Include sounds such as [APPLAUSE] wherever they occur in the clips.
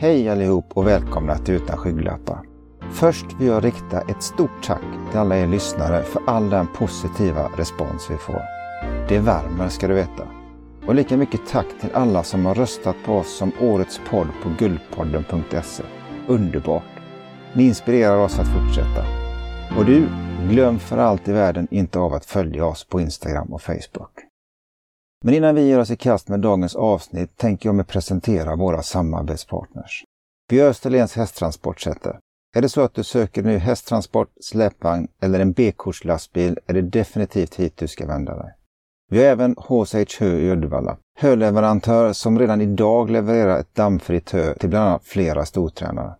Hej allihop och välkomna till Utan skygglappar. Först vill jag rikta ett stort tack till alla er lyssnare för all den positiva respons vi får. Det värmer ska du veta. Och lika mycket tack till alla som har röstat på oss som årets podd på guldpodden.se. Underbart! Ni inspirerar oss att fortsätta. Och du, glöm för allt i världen inte av att följa oss på Instagram och Facebook. Men innan vi ger oss i kast med dagens avsnitt tänker jag mig presentera våra samarbetspartners. Vi är Österlens hästtransportsätter. Är det så att du söker ny hästtransport, släpvagn eller en B-kortslastbil är det definitivt hit du ska vända dig. Vi har även HSH Hö i Uddevalla, höleverantör som redan idag levererar ett dammfritt hö till bland annat flera stortränare.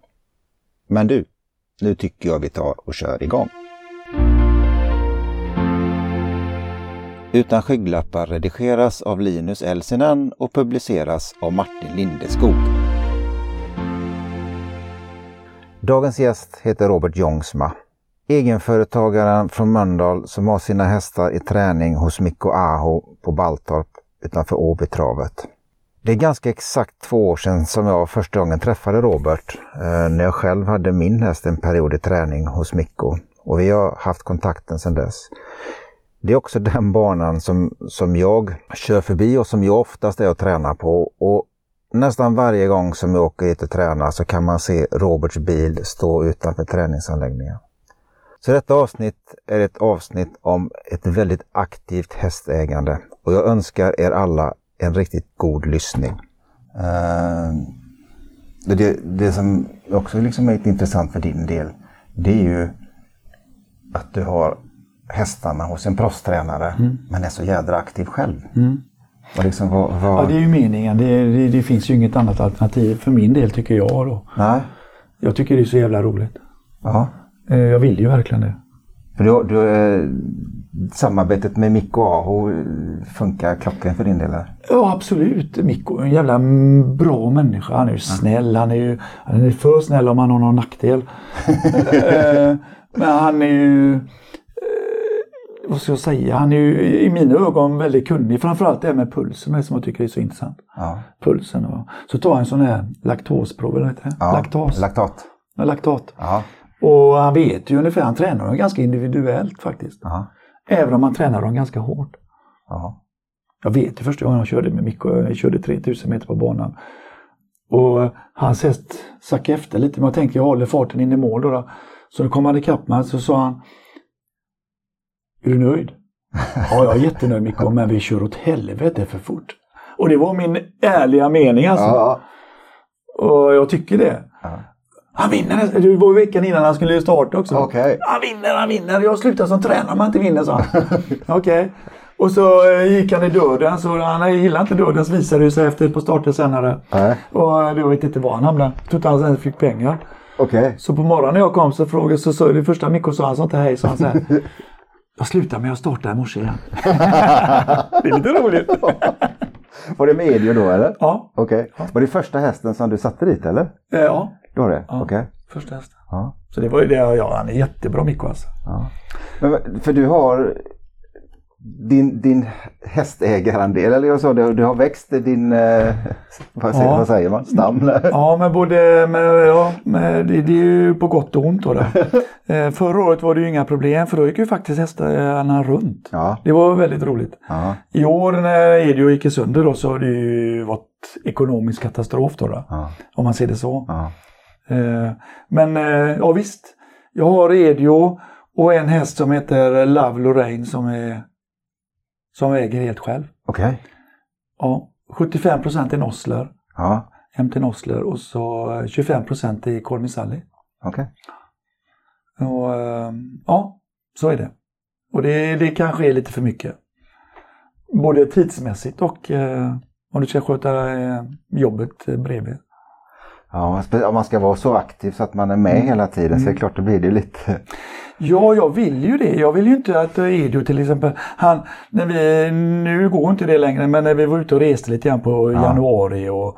Men du, nu tycker jag vi tar och kör igång. Utan skygglappar redigeras av Linus Elsinen och publiceras av Martin Lindeskog. Dagens gäst heter Robert Jongsma. Egenföretagaren från Mölndal som har sina hästar i träning hos Mikko Aho på Baltorp utanför Åbytravet. Det är ganska exakt två år sedan som jag första gången träffade Robert eh, när jag själv hade min häst en period i träning hos Mikko och vi har haft kontakten sedan dess. Det är också den banan som, som jag kör förbi och som jag oftast är och tränar på. Och nästan varje gång som jag åker hit och tränar så kan man se Roberts bil stå utanför träningsanläggningen. Så detta avsnitt är ett avsnitt om ett väldigt aktivt hästägande och jag önskar er alla en riktigt god lyssning. Uh, det, det som också liksom är intressant för din del, det är ju att du har hästarna hos en proffstränare mm. men är så jädra aktiv själv. Mm. Och liksom, vad, vad... Ja, det är ju meningen. Det, det, det, finns ju inget annat alternativ för min del tycker jag. Då. Nej. Jag tycker det är så jävla roligt. Ja. Eh, jag vill ju verkligen det. För du, du, eh, samarbetet med Mikko Aho funkar klockan för din del? Ja absolut. Mikko är en jävla bra människa. Han är ju snäll. Han är ju han är för snäll om han har någon nackdel. [LAUGHS] Eh, men han är ju vad ska jag säga, han är ju i mina ögon väldigt kunnig. Framförallt det här med pulsen som jag tycker är så intressant. Ja. Pulsen. Och, så tar han en sån här laktosprov, eller vad? Ja, Laktas. Laktat. Ja, laktat. Ja. Och han vet ju ungefär, han tränar dem ganska individuellt faktiskt. Ja. Även om han tränar dem ganska hårt. Ja. Jag vet ju första gången jag körde med Mikko, jag körde 3000 meter på banan. Och hans häst sackade efter lite, men jag tänkte jag håller farten in i mål då. då. Så då kom han ikapp mig så sa han är du nöjd? ja, jag är jättenöjd Mikko, men vi kör åt helvete för fort. Och det var min ärliga mening alltså. Ja. Och jag tycker det. Ja. Han vinner! Det var veckan innan han skulle starta också. Okay. Han vinner, han vinner! Jag slutar som tränare om han inte vinner, sa han. [LAUGHS] Okej. Okay. Och så eh, gick han i döden, så han gillade inte döden så visade det sig efter ett par starter senare. Äh. Och eh, jag vet inte var han hamnade. Jag tror inte han ens fick pengar. Okay. Så på morgonen när jag kom så frågade så, så det första Mikko sa, han sa inte hej, så han så här, [LAUGHS] Jag slutar med att starta i morse igen. [LAUGHS] det är lite roligt. [LAUGHS] var det medio då eller? Ja. Okej. Okay. Ja. Var det första hästen som du satte dit eller? Eh, ja. Det var det? Ja. Okej. Okay. Första hästen. Ja. Så det var ju det, ja han är jättebra Mikko alltså. Ja. Men, för du har din, din hästägarandel, eller jag sa det, du har växt din, eh, vad, säger, ja. vad säger man, stam? Ja, men både, med, ja, med, det, det, är ju på gott och ont. Då, då. [LAUGHS] eh, förra året var det ju inga problem för då gick ju faktiskt hästarna runt. Ja. Det var väldigt roligt. Ja. I år när Edio gick sönder då så har det ju varit ekonomisk katastrof då. då. Om man ser det så. Eh, men eh, ja visst, jag har Edio och en häst som heter Love Lorraine som är som äger helt själv. Okej. Okay. Ja, 75 procent är Nossler. Ja. MT Nossler och så 25 procent i Kolmisalli. Okej. Okay. Och ehm, ja, så är det. Och det, det kanske är lite för mycket. Både tidsmässigt och eh, om du ska sköta eh, jobbet bredvid. Ja, om man ska vara så aktiv så att man är med mm. hela tiden mm. så är det mm. klart det blir det lite Ja, jag vill ju det. Jag vill ju inte att Edio till exempel, han, när vi, nu går inte det längre, men när vi var ute och reste lite grann på ja. januari och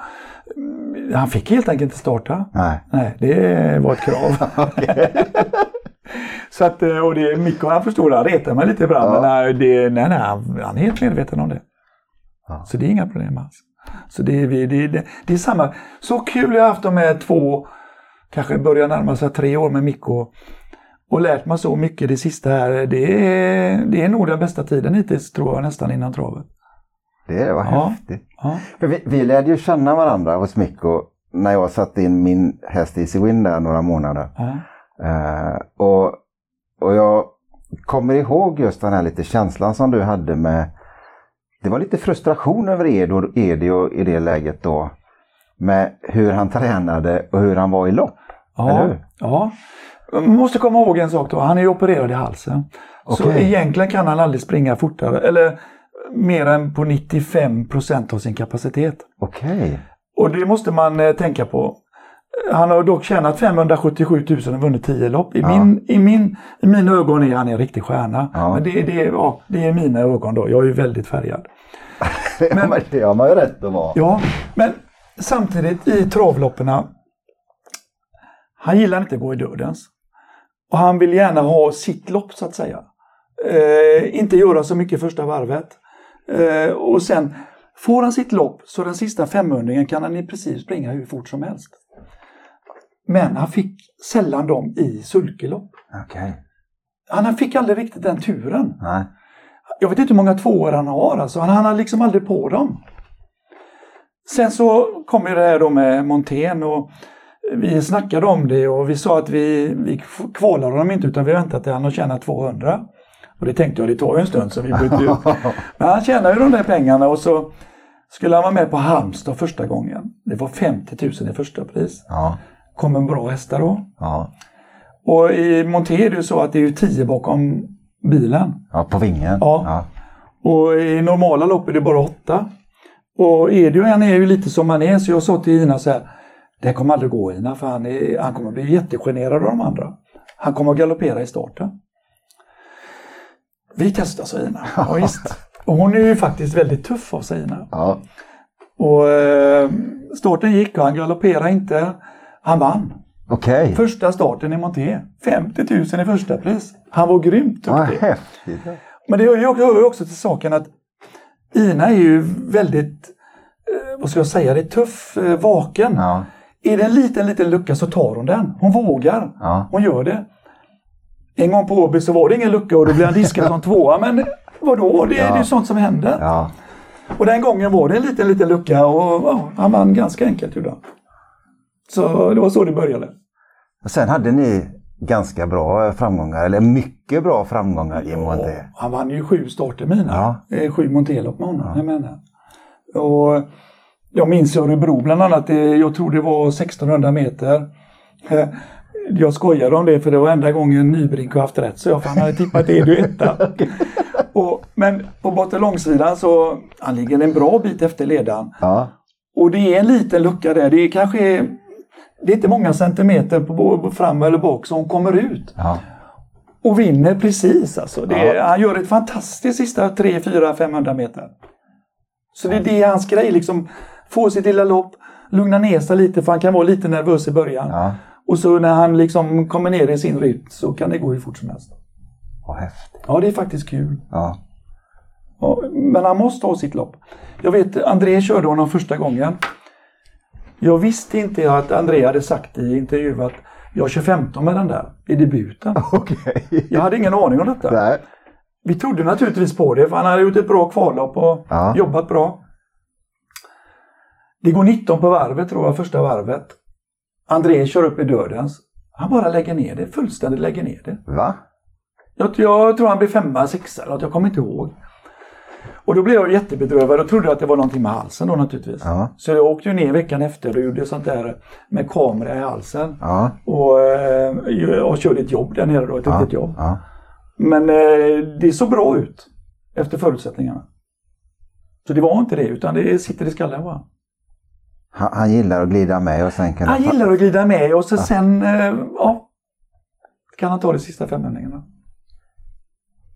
mm, han fick helt enkelt inte starta. Nej. Nej, det var ett krav. [LAUGHS] [LAUGHS] Så att, eh, och det, Mikko han förstod det, han retade mig lite ibland, ja. men nej, det, nej, nej, han, han är helt medveten om det. Ja. Så det är inga problem alls. Så det, det, det, det är samma. Så kul jag har haft de här två, kanske börjar närma sig tre år med Mikko. Och lärt mig så mycket det sista här. Det är, det är nog den bästa tiden hittills tror jag nästan innan travet. Det var ja. häftigt. Ja. För vi, vi lärde ju känna varandra hos Mikko när jag satte in min häst Easy Win där några månader. Ja. Uh, och, och jag kommer ihåg just den här lite känslan som du hade med det var lite frustration över Edio i det läget då. Med hur han tränade och hur han var i lopp. Ja, eller hur? ja. Man måste komma ihåg en sak då. Han är ju opererad i halsen. Okay. Så egentligen kan han aldrig springa fortare. Eller mer än på 95 procent av sin kapacitet. Okej. Okay. Och det måste man eh, tänka på. Han har dock tjänat 577 000 och vunnit 10 lopp. I, ja. min, i, min, I mina ögon är han en riktig stjärna. Ja. Men det, det, ja, det är mina ögon då. Jag är ju väldigt färgad. [LAUGHS] men, det har man ju rätt att vara. Ja, men samtidigt i travlopperna. Han gillar inte att gå i dödens. Och han vill gärna ha sitt lopp så att säga. Eh, inte göra så mycket första varvet. Eh, och sen får han sitt lopp så den sista femhundringen kan han i princip springa hur fort som helst. Men han fick sällan dem i sulkelopp. Okay. Han fick aldrig riktigt den turen. Nej. Jag vet inte hur många tvåor han har alltså. Han, han har liksom aldrig på dem. Sen så kom ju det här då med Montén och vi snackade om det och vi sa att vi, vi kvalar honom inte utan vi väntar till han har tjänat 200. Och det tänkte jag, det tar ju en stund så vi bytte ut. [LAUGHS] Men han tjänade ju de där pengarna och så skulle han vara med på Halmstad första gången. Det var 50 000 i första pris. Ja. Kom en bra hästar då. Ja. Och i Monté är det ju så att det är ju 10 bakom bilen. Ja, på vingen. Ja. ja. Och i normala lopp är det bara 8. Och Edio han är ju lite som han är så jag sa till Ina så här. Det kommer aldrig gå Ina för han, är, han kommer bli jättegenerad av de andra. Han kommer att galoppera i starten. Vi testar, sa Ina. Ja, visst. Och hon är ju faktiskt väldigt tuff av sig Ina. Ja. Och eh, starten gick och han galopperade inte. Han vann. Okay. Första starten i Monté. 50 000 i första pris. Han var grymt duktig. Ja, häftigt. Men det hör ju också, hör också till saken att Ina är ju väldigt, eh, vad ska jag säga, det är tuff, eh, vaken. Ja. Är det en liten, liten lucka så tar hon den. Hon vågar. Ja. Hon gör det. En gång på Åby så var det ingen lucka och då blev han diskad som tvåa. Men vadå, det, ja. det är sånt som händer. Ja. Och den gången var det en liten, liten lucka och ja, han vann ganska enkelt gjorde. Så det var så det började. Och sen hade ni ganska bra framgångar, eller mycket bra framgångar i Monté. Ja, han vann ju sju starter mina. Ja. Eh, sju Montélopp med honom, ja. jag menar. Och jag minns Örebro bland annat, jag tror det var 1600 meter. Eh, jag skojade om det för det var enda gången Nybrink har haft rätt så jag, för han hade tippat Edu etta. [LAUGHS] och, men på botten långsidan så, han ligger en bra bit efter ledaren. Ja. Och det är en liten lucka där, det är kanske det är inte många centimeter på fram eller bak som kommer ut. Ja. Och vinner precis alltså. Det, ja. Han gör ett fantastiskt sista 3, 4, 500 meter. Så det, det är hans grej, liksom få sitt lilla lopp, lugna ner sig lite för han kan vara lite nervös i början. Ja. Och så när han liksom kommer ner i sin rytm så kan det gå hur fort som helst. Vad häftigt. Ja, det är faktiskt kul. Ja. men han måste ha sitt lopp. Jag vet, André körde honom första gången. Jag visste inte att André hade sagt i intervju att jag kör 15 med den där i debuten. [LAUGHS] Okay. Jag hade ingen aning om detta. Nej. Vi trodde naturligtvis på det för han hade gjort ett bra kvallopp och ja. jobbat bra. Det går 19 på varvet tror jag, första varvet. André kör upp i dödens. Han bara lägger ner det, fullständigt lägger ner det. Va? Jag, jag tror han blev femma, sexa eller jag kommer inte ihåg. Och då blev jag jättebedrövad och trodde att det var någonting med halsen då naturligtvis. Ja. Så jag åkte ju ner veckan efter och gjorde sånt där med kamera i halsen. Ja. Och, eh, och körde ett jobb där nere då, ett ja. riktigt jobb. Ja. Men eh, det såg bra ut efter förutsättningarna. Så det var inte det utan det sitter i skallen bara. Han, han gillar att glida med och sen kan Han gillar att glida med och så sen, eh, ja, kan han ta de sista femhundringarna.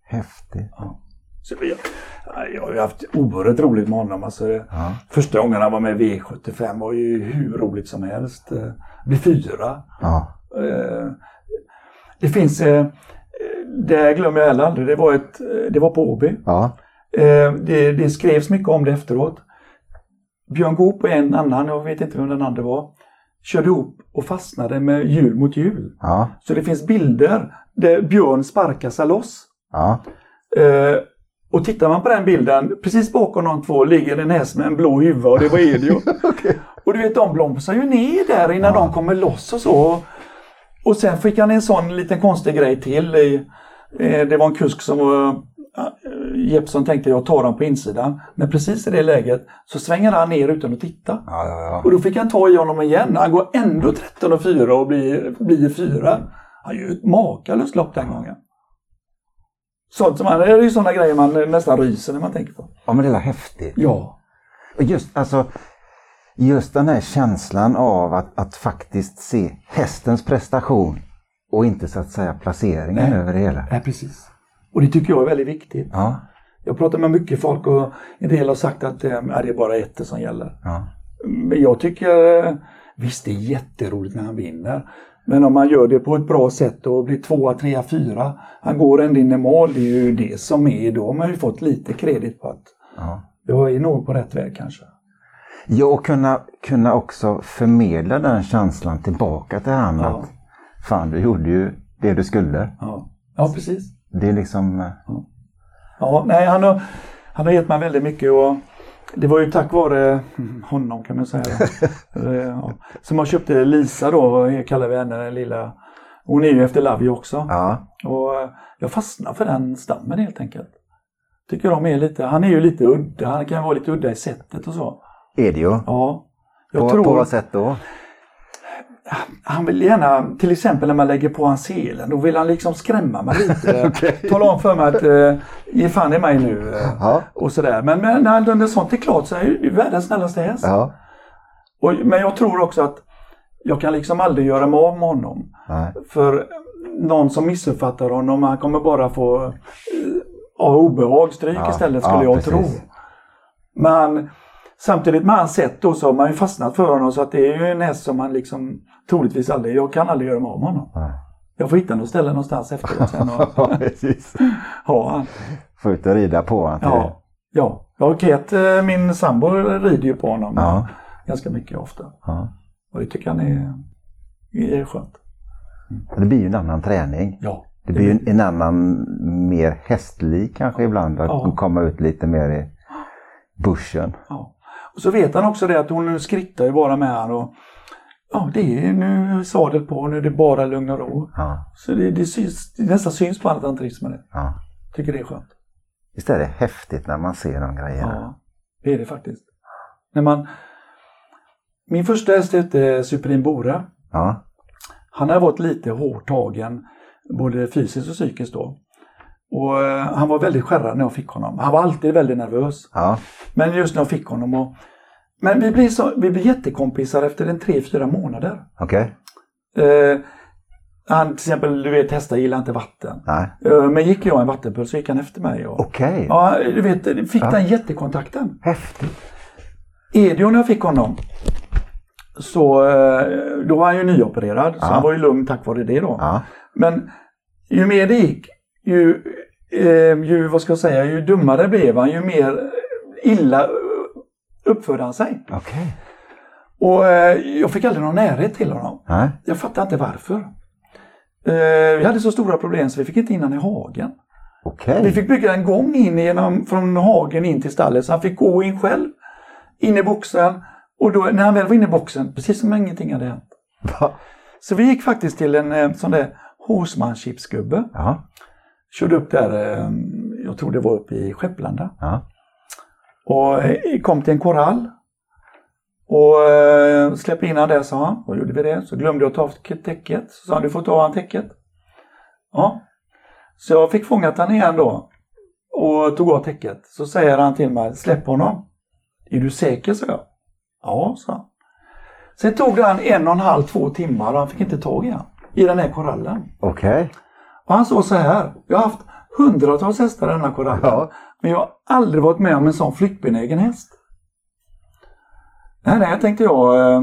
Häftigt. Ja. Så jag, jag har haft oerhört roligt med honom. Alltså, ja. Första gången han var med i V75 var ju hur roligt som helst. Eh, bli fyra. Ja. Eh, det finns, eh, det glömmer jag heller aldrig, det var, ett, det var på Åby. Ja. Det, det skrevs mycket om det efteråt. Björn Goop och en annan, jag vet inte vem den andra var, körde ihop och fastnade med hjul mot hjul. Ja. Så det finns bilder där Björn sparkar sig loss. Ja. Eh, och tittar man på den bilden, precis bakom de två ligger en häst med en blå huva och det var Elio. [LAUGHS] okay. Och du vet, de blomstrar ju ner där innan ja. de kommer loss och så. Och sen fick han en sån liten konstig grej till. I, eh, det var en kusk som var Jeppson tänkte jag tar dem på insidan. Men precis i det läget så svänger han ner utan att titta. Ja, ja, ja. Och då fick han ta i honom igen. Han går ändå 13 och 4 och blir, blir 4. Han gör ett makalöst lopp den gången. Sånt som man, det är ju sådana grejer man nästan ryser när man tänker på. Ja men det är häftigt. Ja. Och just alltså Just den här känslan av att, att faktiskt se hästens prestation och inte så att säga placeringen Nej. över det hela. Nej, precis. Och det tycker jag är väldigt viktigt. Ja. Jag pratar med mycket folk och en del har sagt att eh, det är bara ettor som gäller. Ja. Men jag tycker, eh, visst det är jätteroligt när han vinner. Men om man gör det på ett bra sätt och blir tvåa, trea, fyra. Han går ändå in i mål. Det är ju det som är. Då har man ju fått lite kredit på att ja. jag är nog på rätt väg kanske. Ja, och kunna, kunna också förmedla den känslan tillbaka till honom. Ja. Att fan, du gjorde ju det du skulle. Ja, ja precis. Det är liksom... eh, Ja, ja nej, han har, han har gett mig väldigt mycket och det var ju tack vare honom kan man säga. [LAUGHS] Eh, ja. Som jag köpte Lisa då, kallar vi henne den lilla. Hon är ju efter Lavio också. Ja. Och eh, jag fastnar för den stammen helt enkelt. Tycker de är lite, han är ju lite udda, han kan vara lite udda i sättet och så. Är det ju. Ja. Jag På, tror, på vad sätt då? Han vill gärna, till exempel när man lägger på hans selen, då vill han liksom skrämma mig lite. [LAUGHS] Okej. Tala om för mig att eh, ge fan i mig nu. Eh, Ja. och sådär. Men, men när, när sånt är klart så är ju världens snällaste häst. Ja. Och, men jag tror också att jag kan liksom aldrig göra mig av med honom. Nej. För någon som missuppfattar honom, han kommer bara få eh, obehag, stryk Ja, istället skulle ja, jag precis. tro. Men samtidigt med hans sätt då så har man ju fastnat för honom så att det är ju en häst som man liksom troligtvis aldrig, jag kan aldrig göra mig av med honom. Nej. Jag får hitta något ställe någonstans efteråt sen och [LAUGHS] ha han. Få ut och rida på honom. Ja, ja. ja Kate, eh, min sambo, rider ju på honom Ja. ganska mycket ofta. Ja. Och det tycker han är, är skönt. Det blir ju en annan träning. Ja. Det blir ju en, annan, mer hästlik kanske ibland. Att Ja. komma ut lite mer i bushen. Ja. Och så vet han också det att hon skrittar ju bara med han och ja, det är nu sadel på, nu är det bara lugn och ro. Ja. Så det, det, syns, det nästan syns på honom att han trivs med det. Ja. Tycker det är skönt. Visst är det häftigt när man ser de grejerna? Ja, det är det faktiskt. När man... Min första häst hette Superin Bora. Ja. Han har varit lite hårt tagen, både fysiskt och psykiskt då. Och eh, han var väldigt skärrad när jag fick honom. Han var alltid väldigt nervös. Ja. Men just när jag fick honom och... Men vi blev, så, vi blev jättekompisar efter en tre, fyra månader. Okej. Eh, han till exempel, du vet hästar gillar inte vatten. Nej. Eh, men gick jag en vattenpöl så gick han efter mig. Okej. Ja, du vet, fick Ja. den jättekontakten. Häftigt. Edio när jag fick honom så eh, då var han ju nyopererad så Ja. han var ju lugn tack vare det då. Ja. Men ju mer det gick, ju, eh, ju, vad ska jag säga, ju dummare blev han, ju mer illa uppförde han sig. Okej. Och eh, jag fick aldrig någon närhet till honom. Nej. Jag fattar inte varför. Eh, vi hade så stora problem så vi fick inte in honom i hagen. Okej. Vi fick bygga en gång in genom, från hagen in till stallet så han fick gå in själv. In i boxen. Och då, när han väl var inne i boxen, precis som om ingenting hade hänt. Va? Så vi gick faktiskt till en eh, sån där horsemanshipsgubbe. Ja. Körde upp där, eh, jag tror det var uppe i Skepplanda. Ja. Och eh, kom till en korall. Och eh, släpp in han där sa han. Och gjorde vi det. Så glömde jag ta av täcket. Så sa han, du får ta av han täcket. Ja. Så jag fick fångat han igen då. Och tog av täcket. Så säger han till mig, släpp honom. Är du säker? sa jag. Ja, sa han. Sen tog det han en och en halv, två timmar och han fick inte tag i han. I den här korallen. Okej. Och han sa så här. Jag har haft hundratals hästar i den här korallen. Ja. Men jag har aldrig varit med om en sån flyktbenägen häst. Nej, nej, tänkte jag. Eh,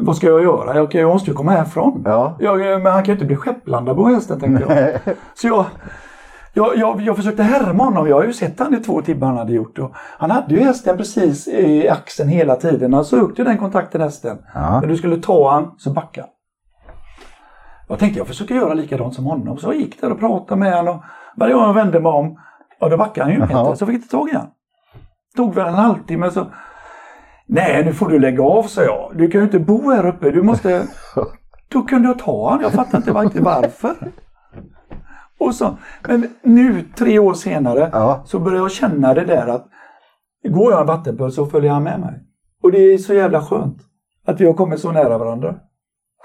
vad ska jag göra? Jag, jag måste ju komma härifrån. Ja. Jag, eh, men han kan ju inte bli Skepplandabo hästen tänkte jag. Så jag jag, jag, jag försökte härma honom. Jag har ju sett han i två timmar han hade gjort. Och han hade ju hästen precis i axeln hela tiden. Han sökte den kontakten hästen. Ja. När du skulle ta han så backa. Jag tänkte jag försöker göra likadant som honom. Så jag gick där och pratade med honom. Och varje gång jag vände mig om, ja då backade han ju inte. Så jag fick inte tag i honom. Tog väl en halvtimme så Nej, nu får du lägga av, sa jag. Du kan ju inte bo här uppe. Du måste... [LAUGHS] Då kunde jag ta honom. Jag fattar inte riktigt varför. Och så, men nu, tre år senare, ja. så börjar jag känna det där att går jag en vattenpöl så följer han med mig. Och det är så jävla skönt att vi har kommit så nära varandra.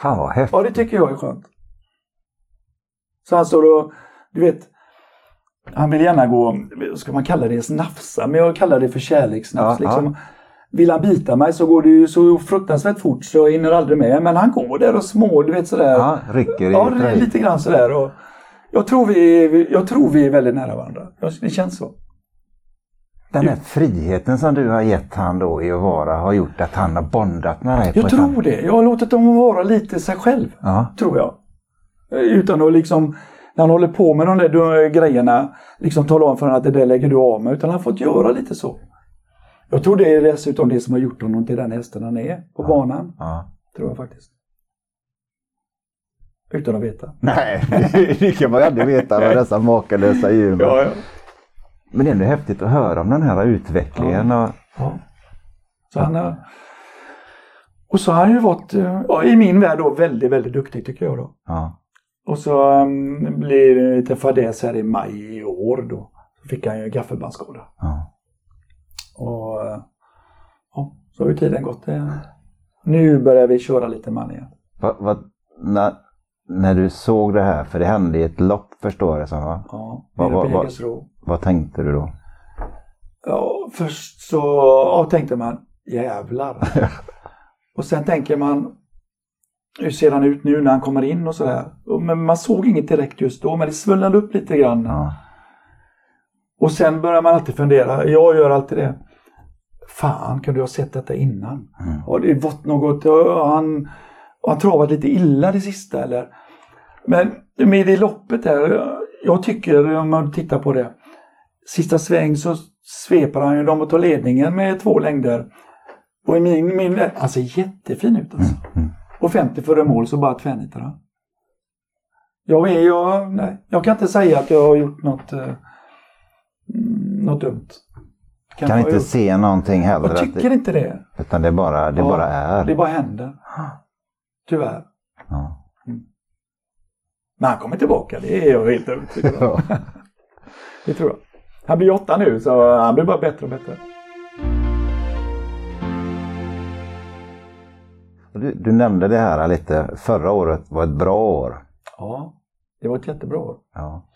Fan vad häftigt. Ja, det tycker jag är skönt. Så han står och, du vet, han vill gärna gå, ska man kalla det snafsa, men jag kallar det för kärleksnafs. Ja, liksom. Vill han bita mig så går det ju så fruktansvärt fort så jag hinner aldrig med. Men han går där och små, du vet sådär. Ja, rycker i Ja, är lite grann sådär. Och jag, tror vi, jag tror vi är väldigt nära varandra. Det känns så. Den här friheten som du har gett han då i att vara har gjort att han har bondat med dig? Jag tror det. Jag har låtit dem vara lite sig själv. Ja. Tror jag. Utan att liksom, när han håller på med de där grejerna, liksom tala om för honom att det där lägger du av med. Utan han har fått göra lite så. Jag tror det är dessutom det som har gjort honom till den hästen han är på ja. banan. Ja. Tror jag faktiskt. Utan att veta. Nej, [LAUGHS] det kan man aldrig veta med dessa makalösa djur. Ja, ja. Men det är ändå häftigt att höra om den här utvecklingen. Ja. ja. Så han har, och så har han ju varit, ja, i min värld då, väldigt, väldigt duktig tycker jag då. Ja. Och så um, blir det lite fadäs här i maj i år då. Så fick han ju gaffelbandsskada. Ja. Och ja, så har ju tiden gått. Nu börjar vi köra lite man igen. Va, va, när, när du såg det här, för det hände i ett lopp förstår jag det som va? Ja, va, va, va, vad tänkte du då? Ja, först så ja, tänkte man jävlar. [LAUGHS] och sen tänker man hur ser han ut nu när han kommer in och sådär. Men man såg inget direkt just då, men det svullnade upp lite grann. Ja. Och sen börjar man alltid fundera, jag gör alltid det. Fan, kunde jag ha sett detta innan? Mm. Har det varit något, har han, har han travat lite illa det sista eller? Men med det loppet där, jag tycker om man tittar på det. Sista sväng så sveper han ju dem och tar ledningen med två längder. Och i min, min ser jättefin ut alltså. Mm. Mm. Och 50 före mål så bara tvärnitar han. Jag, är, jag, nej, jag kan inte säga att jag har gjort något, eh, något dumt. Kan, kan inte se någonting heller? Jag tycker det, inte det. Utan det bara, det ja, bara är? Det bara händer. Tyvärr. Ja. Mm. Men han kommer tillbaka, det är jag helt övertygad om. [LAUGHS] det tror jag. Han blir åtta nu så han blir bara bättre och bättre. Du, du, nämnde det här lite, förra året var ett bra år. Ja, det var ett jättebra år. Ja.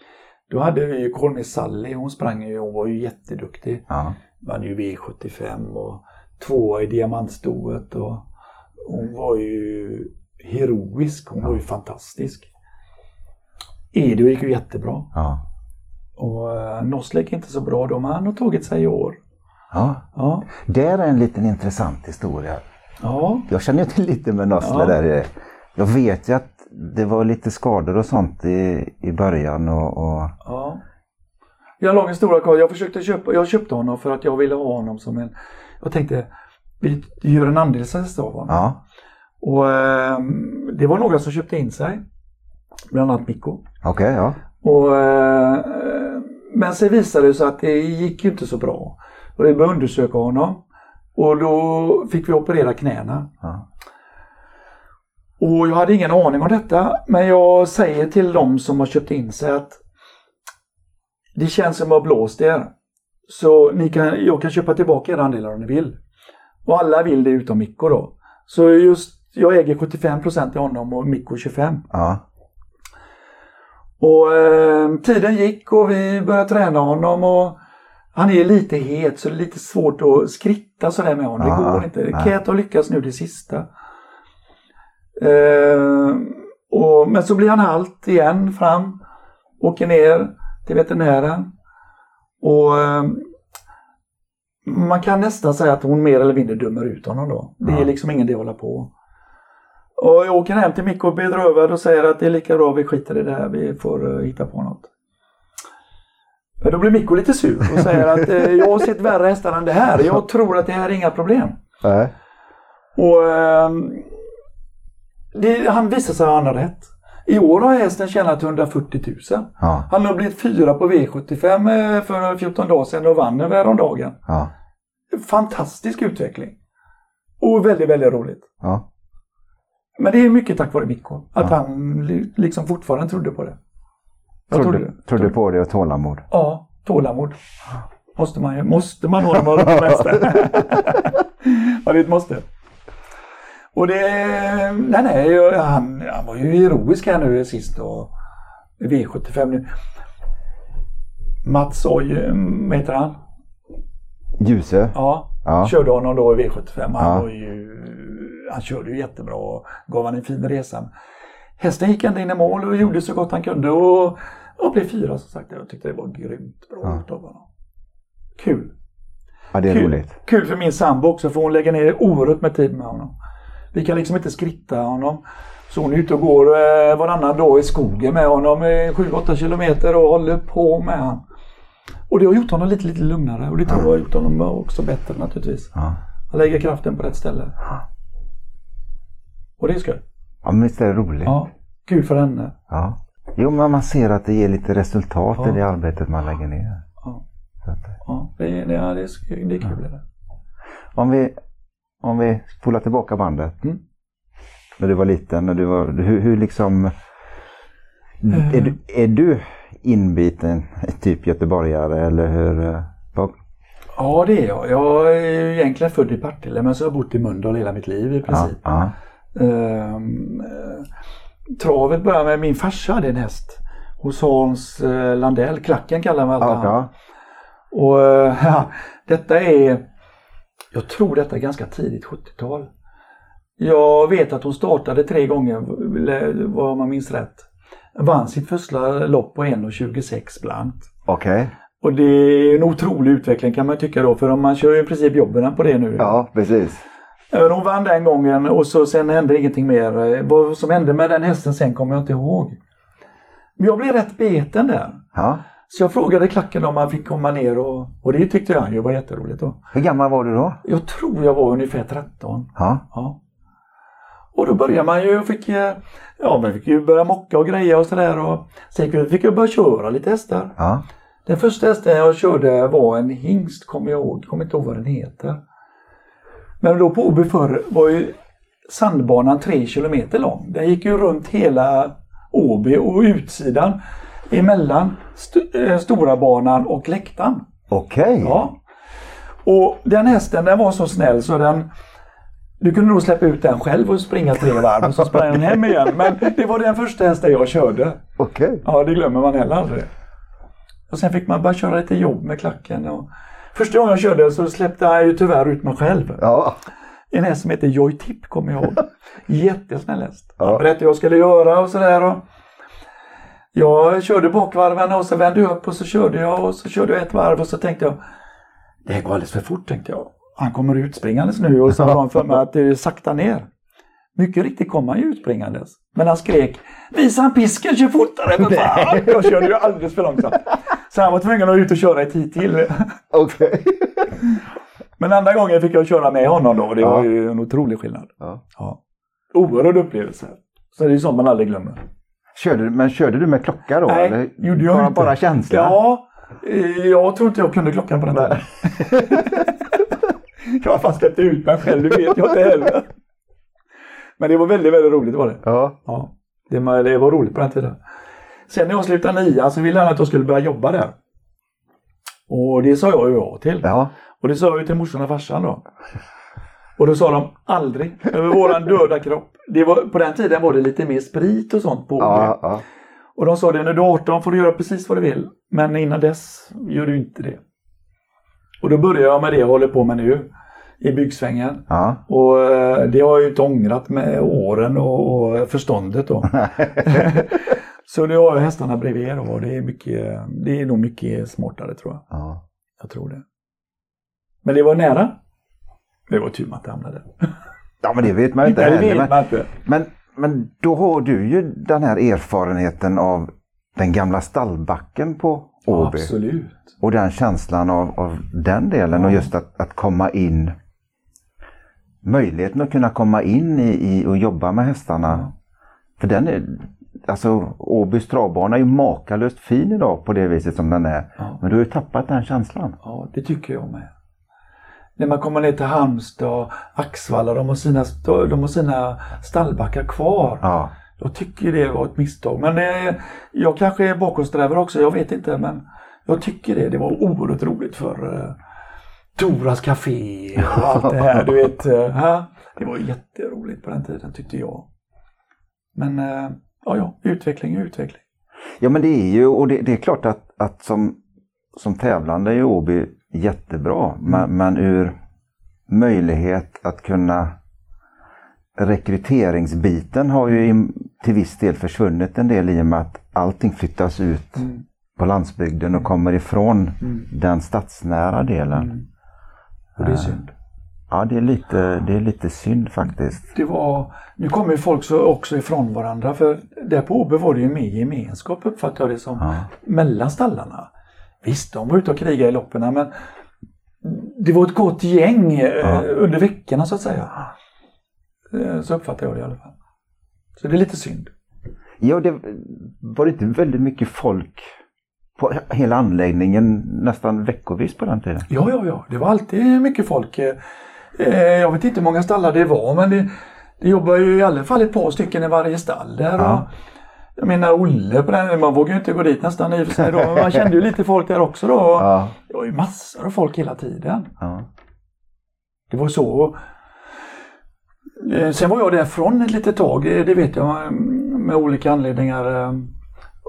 Då hade vi ju Colmy Sally, hon sprang ju, hon var ju jätteduktig. Ja. Vann ju V75 och tvåa i diamantstoet och hon var ju heroisk, hon ja. var ju fantastisk. Edo gick ju jättebra. Ja. Och uh, Noslek inte så bra då, men han har tagit sig i år. Ja. ja. Det är en liten intressant historia. Ja. Jag känner ju till lite med Nosle ja. där. Jag vet ju att det var lite skador och sånt i, i början. Och, och... Ja. Jag lång kvar. Jag försökte köpa, jag köpte honom för att jag ville ha honom som en, jag tänkte vi gör en andelshäst av honom. Ja. Och eh, det var några som köpte in sig. Bland annat Mikko. Okej, okay, ja. Och, eh, men sen visade det sig att det gick ju inte så bra. Och vi började undersöka honom. Och då fick vi operera knäna. Ja. Och jag hade ingen aning om detta, men jag säger till de som har köpt in sig att det känns som att ha blåst er. Så ni kan, jag kan köpa tillbaka era andelar om ni vill. Och alla vill det utom Mikko då. Så just, jag äger 75% i honom och Mikko 25. Ja. Och eh, tiden gick och vi började träna honom och han är lite het så det är lite svårt att skritta sådär med honom. Det går inte. Kät har lyckats nu det sista. Eh, och, men så blir han halt igen fram. Åker ner till veterinären. Och eh, man kan nästan säga att hon mer eller mindre dömer ut honom då. Det är liksom ingen idé att hålla på. Och jag åker hem till Mikko bedrövad och säger att det är lika bra vi skiter i det här, vi får uh, hitta på något. Men då blir Mikko lite sur och säger att eh, jag har sett värre hästar än det här. Jag tror att det här är inga problem. Nej. Och eh, det, han visar sig ha rätt. I år har hästen tjänat 140 000. Ja. Han har blivit fyra på V75 eh, för 14 dagar sedan och vann över häromdagen. Ja. Fantastisk utveckling. Och väldigt, väldigt roligt. Ja. Men det är mycket tack vare Mikko. Att Ja. han li- liksom fortfarande trodde på det. Jag Trodde, trodde på det och tålamod. Ja, tålamod. Måste man. Måste man ha när man håller på hästar. [LAUGHS] Ja, det är ett måste. Och det... Nej, nej. Han, han var ju heroisk här nu sist och i V75 nu. Mats Oj, vad heter han? Ljusö. Ja, Ja. körde honom då i V75. Han, Ja. var ju, han körde ju jättebra och gav han en fin resa. Hästen gick ända in i mål och gjorde så gott han kunde och, och blev fyra som sagt. Jag tyckte det var grymt bra Ja. utav honom. Kul. Ja, det är Kul. roligt. Kul för min sambo också för hon lägger ner oerhört med tid med honom. Vi kan liksom inte skritta honom. Så hon är ute och går eh, varannan dag i skogen med honom eh, 7-8 kilometer och håller på med honom. Och det har gjort honom lite, lite lugnare och det tror jag har gjort honom också bättre naturligtvis. Ja. Han lägger kraften på rätt ställe. Och det är skoj. ja, men visst är det roligt. Ja, kul för henne. Ja. Jo, men man ser att det ger lite resultat Ja. i det arbetet man lägger ner. Ja, ja det, är, det, det, är, det är kul. Det. om, vi, om vi spolar tillbaka bandet. Mm. När du var liten, när du var, hur, hur liksom... Eh. Är, du, är du inbiten typ göteborgare eller hur? eh, Ja, det är jag. Jag är egentligen född i Partille men så har jag bott i Mölndal hela mitt liv i Ja, princip. ja, Ehm, eh, travet började med min farsa hade en häst hos Hans eh, Landell. Klacken kallar man alltid ja. Och eh, [LAUGHS] ja, detta är, jag tror detta är ganska tidigt 70-tal. Jag vet att hon startade tre gånger, vad man minns rätt. Vann sitt första lopp på 1,26 blankt. Okej. Och det är en otrolig utveckling kan man tycka då, för man kör ju i princip jobben på det nu. Ja, precis. Hon vann den gången och så sen hände ingenting mer. Vad som hände med den hästen sen kommer jag inte ihåg. Men jag blev rätt beten där. Ja. Så jag frågade klacken om han fick komma ner och, och det tyckte han ju var jätteroligt då. Hur gammal var du då? Jag tror jag var ungefär 13. Ja. Ja. Och då började man ju och fick, eh, ja, man fick ju börja mocka och greja och sådär. Och sen fick jag börja köra lite hästar. Ja. Den första hästen jag körde var en hingst, kommer jag ihåg. Kommer inte ihåg vad den heter. Men då på Åby förr var ju sandbanan tre kilometer lång. Den gick ju runt hela Åby och utsidan emellan st- eh, stora banan och läktaren. Okej. Ja. Och den hästen den var så snäll så den du kunde nog släppa ut den själv och springa tre varv och så sprang den hem igen. Men det var den första hästen jag körde. Okej. Ja, det glömmer man heller aldrig. Och sen fick man bara köra lite jobb med klacken. Och första gången jag körde så släppte jag ju tyvärr ut mig själv. Ja. En häst som heter Joy Tip kommer jag ihåg. [LAUGHS] Jättesnäll häst. Ja. Han berättade vad jag skulle göra och sådär. Och jag körde bakvarven och så vände jag upp och så körde jag och så körde jag ett varv och så tänkte jag det här går alldeles för fort tänkte jag. Han kommer utspringandes nu och så har han för mig att det är sakta ner. Mycket riktigt kom han ju utspringandes. Men han skrek Visa han pisken, kör fortare för fan! Jag körde ju alldeles för långsamt. Så han var tvungen att ut och köra i tid till. [LAUGHS] Okej. Men andra gången fick jag köra med honom då och det Ja. var ju en otrolig skillnad. Ja. Ja. Oerhörd upplevelse. Så det är ju sånt man aldrig glömmer. Körde, men körde du med klocka då? Nej, eller? gjorde jag bara, inte. Bara känsla? Ja, eh, jag tror inte jag kunde klockan på den tiden. [LAUGHS] jag har fan släppt ut mig själv, det vet jag inte heller. Men det var väldigt, väldigt roligt var det. Ja. Ja, det, var- det var roligt på den tiden. Sen när jag slutade nian så ville han att jag skulle börja jobba där. Och det sa jag ju ja till. Ja. Och det sa jag ju till morsan och farsan då. Och då sa de aldrig över våran döda kropp. Det var, på den tiden var det lite mer sprit och sånt på. Ja, ja. Och de sa det när du är 18 får du göra precis vad du vill. Men innan dess gör du inte det. Och då började jag med det jag håller på med nu. I byggsvängen. ja. Och eh, det har jag ju inte ångrat med åren och, och förståndet då. [LAUGHS] [LAUGHS] Så nu har hästarna bredvid då, och det är, mycket, det är nog mycket smartare tror jag. ja. Jag tror det. Men det var nära. Det var tur man inte hamnade. Ja, men det vet man ju inte [LAUGHS] det heller. Men, man inte. men, men då har du ju den här erfarenheten av den gamla stallbacken på Åby. Absolut. Och den känslan av, av den delen ja. och just att, att komma in möjligheten att kunna komma in i, i och jobba med hästarna. För den är, alltså Åbys travbana är ju makalöst fin idag på det viset som den är. Ja. Men du har ju tappat den känslan. Ja, det tycker jag med. När man kommer ner till Halmstad, Axvalla, de har sina, de har sina stallbackar kvar. Ja. Jag tycker det var ett misstag. Men eh, jag kanske är bakåtsträvare också, jag vet inte. Men jag tycker det. Det var oerhört roligt för eh, Toras Café och allt det här. Du vet, eh, det var jätteroligt på den tiden tyckte jag. Men eh, ja, ja, utveckling är utveckling. Ja men det är ju, och det, det är klart att, att som, som tävlande är Åby jättebra. Mm. Men, men ur möjlighet att kunna rekryteringsbiten har ju till viss del försvunnit en del i och med att allting flyttas ut mm. på landsbygden och kommer ifrån mm. den stadsnära delen. Mm. Och det är synd. Ja, det är lite, det är lite synd faktiskt. Det var, nu kommer ju folk så också ifrån varandra för där på Åby var det ju mer gemenskap uppfattar jag det som. Ja. Mellan stallarna. Visst, de var ute och krigade i loppen men det var ett gott gäng eh, ja. under veckorna så att säga. Eh, så uppfattar jag det i alla fall. Så det är lite synd. Ja, det var inte väldigt mycket folk på hela anläggningen nästan veckovis på den tiden? Ja, ja, ja. Det var alltid mycket folk. Eh, jag vet inte hur många stallar det var men det, det jobbar ju i alla fall ett par stycken i varje stall där. Ja. Jag menar Olle på den, man vågar ju inte gå dit nästan i och för sig då, men man kände ju lite folk där också då. Ja. Det var ju massor av folk hela tiden. Ja. Det var så. Eh, sen var jag därifrån ett litet tag, eh, det vet jag med olika anledningar.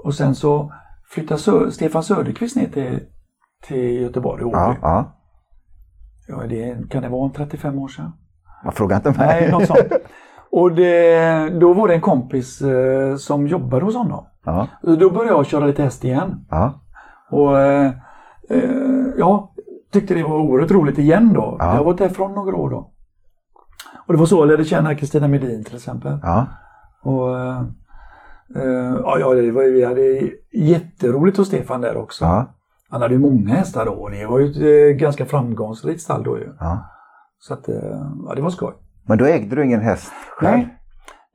Och sen så flyttade Stefan Söderqvist ner till, till Göteborg, Åby. Ja, ja. Ja det, kan det vara 35 år sedan? Man frågar inte mig. Nej, något sånt. [LAUGHS] Och det, då var det en kompis eh, som jobbade hos honom. Ja. Då började jag köra lite häst igen. Ja. Och eh, eh, ja, tyckte det var oerhört roligt igen då. Ja. Jag har varit därifrån några år då. Och det var så jag lärde känna Kristina Medin till exempel. Ja. Och, eh, eh ja, ja, det var, vi hade jätteroligt hos Stefan där också. Ja. Han hade ju många hästar då och det var ju ett eh, ganska framgångsrikt stall då ju. Ja. Så att, ja det var skoj. Men då ägde du ingen häst själv? Nej.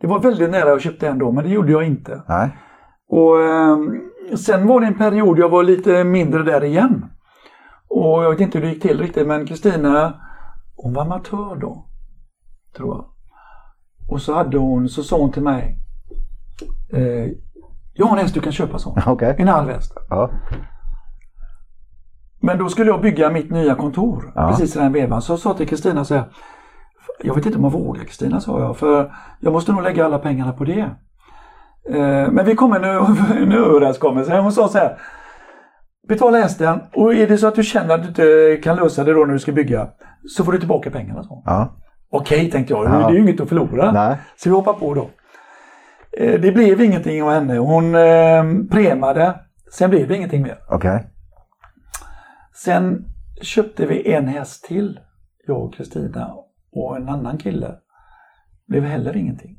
Det var väldigt nära jag köpte en då, men det gjorde jag inte. Nej. Och eh, Sen var det en period jag var lite mindre där igen. Och jag vet inte hur det gick till riktigt, men Kristina, hon var amatör då. Tror jag. Och så hade hon, så sa hon till mig. Eh, jag har en häst du kan köpa, så. [LAUGHS] Okay. En halv häst. Ja. Men då skulle jag bygga mitt nya kontor ja. precis i den vevan. Så jag sa till Kristina så här. Jag vet inte om jag vågar Kristina, sa jag. För jag måste nog lägga alla pengarna på det. Eh, men vi kom en, [LAUGHS] en överenskommelse. Hon sa så här. Betala hästen och är det så att du känner att du inte kan lösa det då när du ska bygga så får du tillbaka pengarna. Så. Ja. Okej, tänkte jag. Ja. Det är ju inget att förlora. Nej. Så vi hoppar på då. Eh, det blev ingenting av henne. Hon eh, premade. Sen blev det ingenting mer. Okay. Sen köpte vi en häst till, jag och Kristina och en annan kille. Blev heller ingenting.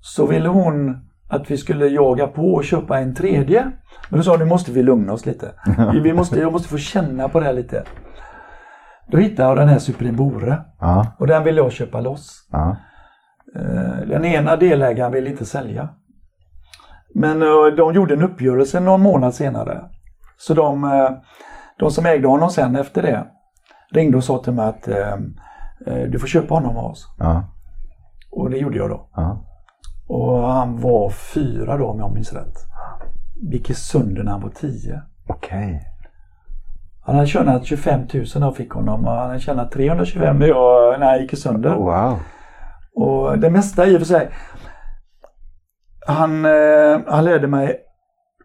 Så ville hon att vi skulle jaga på och köpa en tredje. Men då sa hon, nu måste vi lugna oss lite. Vi måste, jag måste få känna på det här lite. Då hittade jag den här Supreme Bore. Ja. Och den ville jag köpa loss. Ja. Eh, den ena delägaren ville inte sälja. Men eh, de gjorde en uppgörelse någon månad senare. Så de, eh, de som ägde honom sen efter det ringde och sa till mig att eh, eh, du får köpa honom av oss. Ja. Och det gjorde jag då. Ja. Och han var fyra då om jag minns rätt. Gick sönder när han var tio. Okej. Okay. Han hade tjänat 25 000 när jag fick honom och han hade tjänat 325 när, jag, när han gick sönder. wow. Och det mesta i och för sig. Han, han lärde mig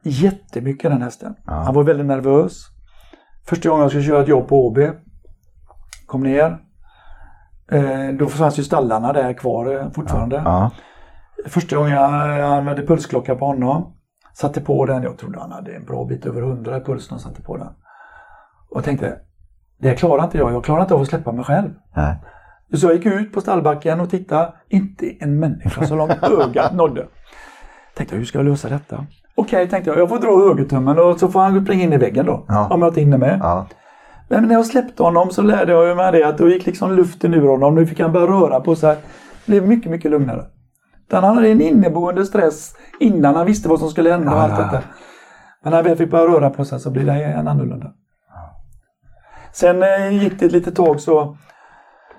jättemycket den hästen. Ja. Han var väldigt nervös. Första gången jag skulle köra ett jobb på OB kom ner. Eh, då fanns ju stallarna där kvar eh, fortfarande. Ja. Första gången jag använde pulsklocka på honom. Satte på den, jag trodde han hade en bra bit över 100 i puls när jag satte på den. Och tänkte, det klarar inte jag, jag klarar inte av att släppa mig själv. Nej. Så jag gick ut på stallbacken och tittade, inte en människa så långt [LAUGHS] ögat nådde. Tänkte, hur ska jag lösa detta? Okej, okay, tänkte jag. Jag får dra högertummen och så får han springa in i väggen då. Ja. Om jag inte hinner med. Ja. Men när jag släppte honom så lärde jag mig det att då gick liksom luften ur honom. Nu fick han börja röra på sig. Det blev mycket, mycket lugnare. Han hade en inneboende stress innan han visste vad som skulle hända och allt detta. Men när väl fick börja röra på sig så blev det en annorlunda. Sen eh, gick det ett litet tag så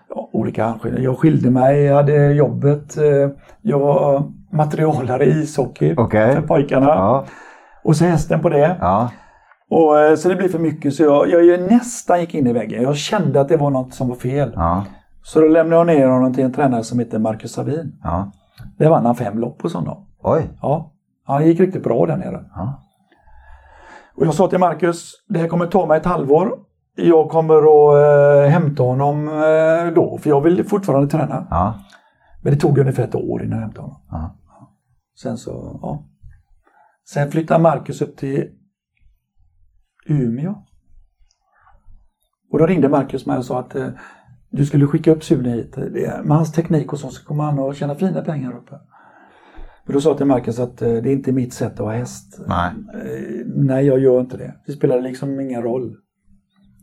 ja, olika Jag skilde mig, jag hade jobbet. Eh, jag var materialare i ishockey okay. för pojkarna. Ja. Och så hästen på det. Ja. Och, eh, så det blev för mycket så jag, jag, jag, nästan gick in i väggen. Jag kände att det var något som var fel. Ja. Så då lämnade jag ner honom till en tränare som heter Marcus Savin. Ja. Det vann han fem lopp hos honom. Oj! Ja. Han gick riktigt bra där nere. Ja. Och jag sa till Marcus, det här kommer ta mig ett halvår. Jag kommer att äh, hämta honom äh, då, för jag vill fortfarande träna. Ja. Men det tog ungefär ett år innan jag hämtade honom. Ja. Sen så, ja. Sen flyttade Marcus upp till Umeå. Och då ringde Marcus mig och sa att eh, du skulle skicka upp Sune hit. Med hans teknik och så, så kommer han att tjäna fina pengar uppe. Men då sa jag till Marcus att eh, det är inte mitt sätt att ha häst. Nej. Eh, nej, jag gör inte det. Det spelar liksom ingen roll.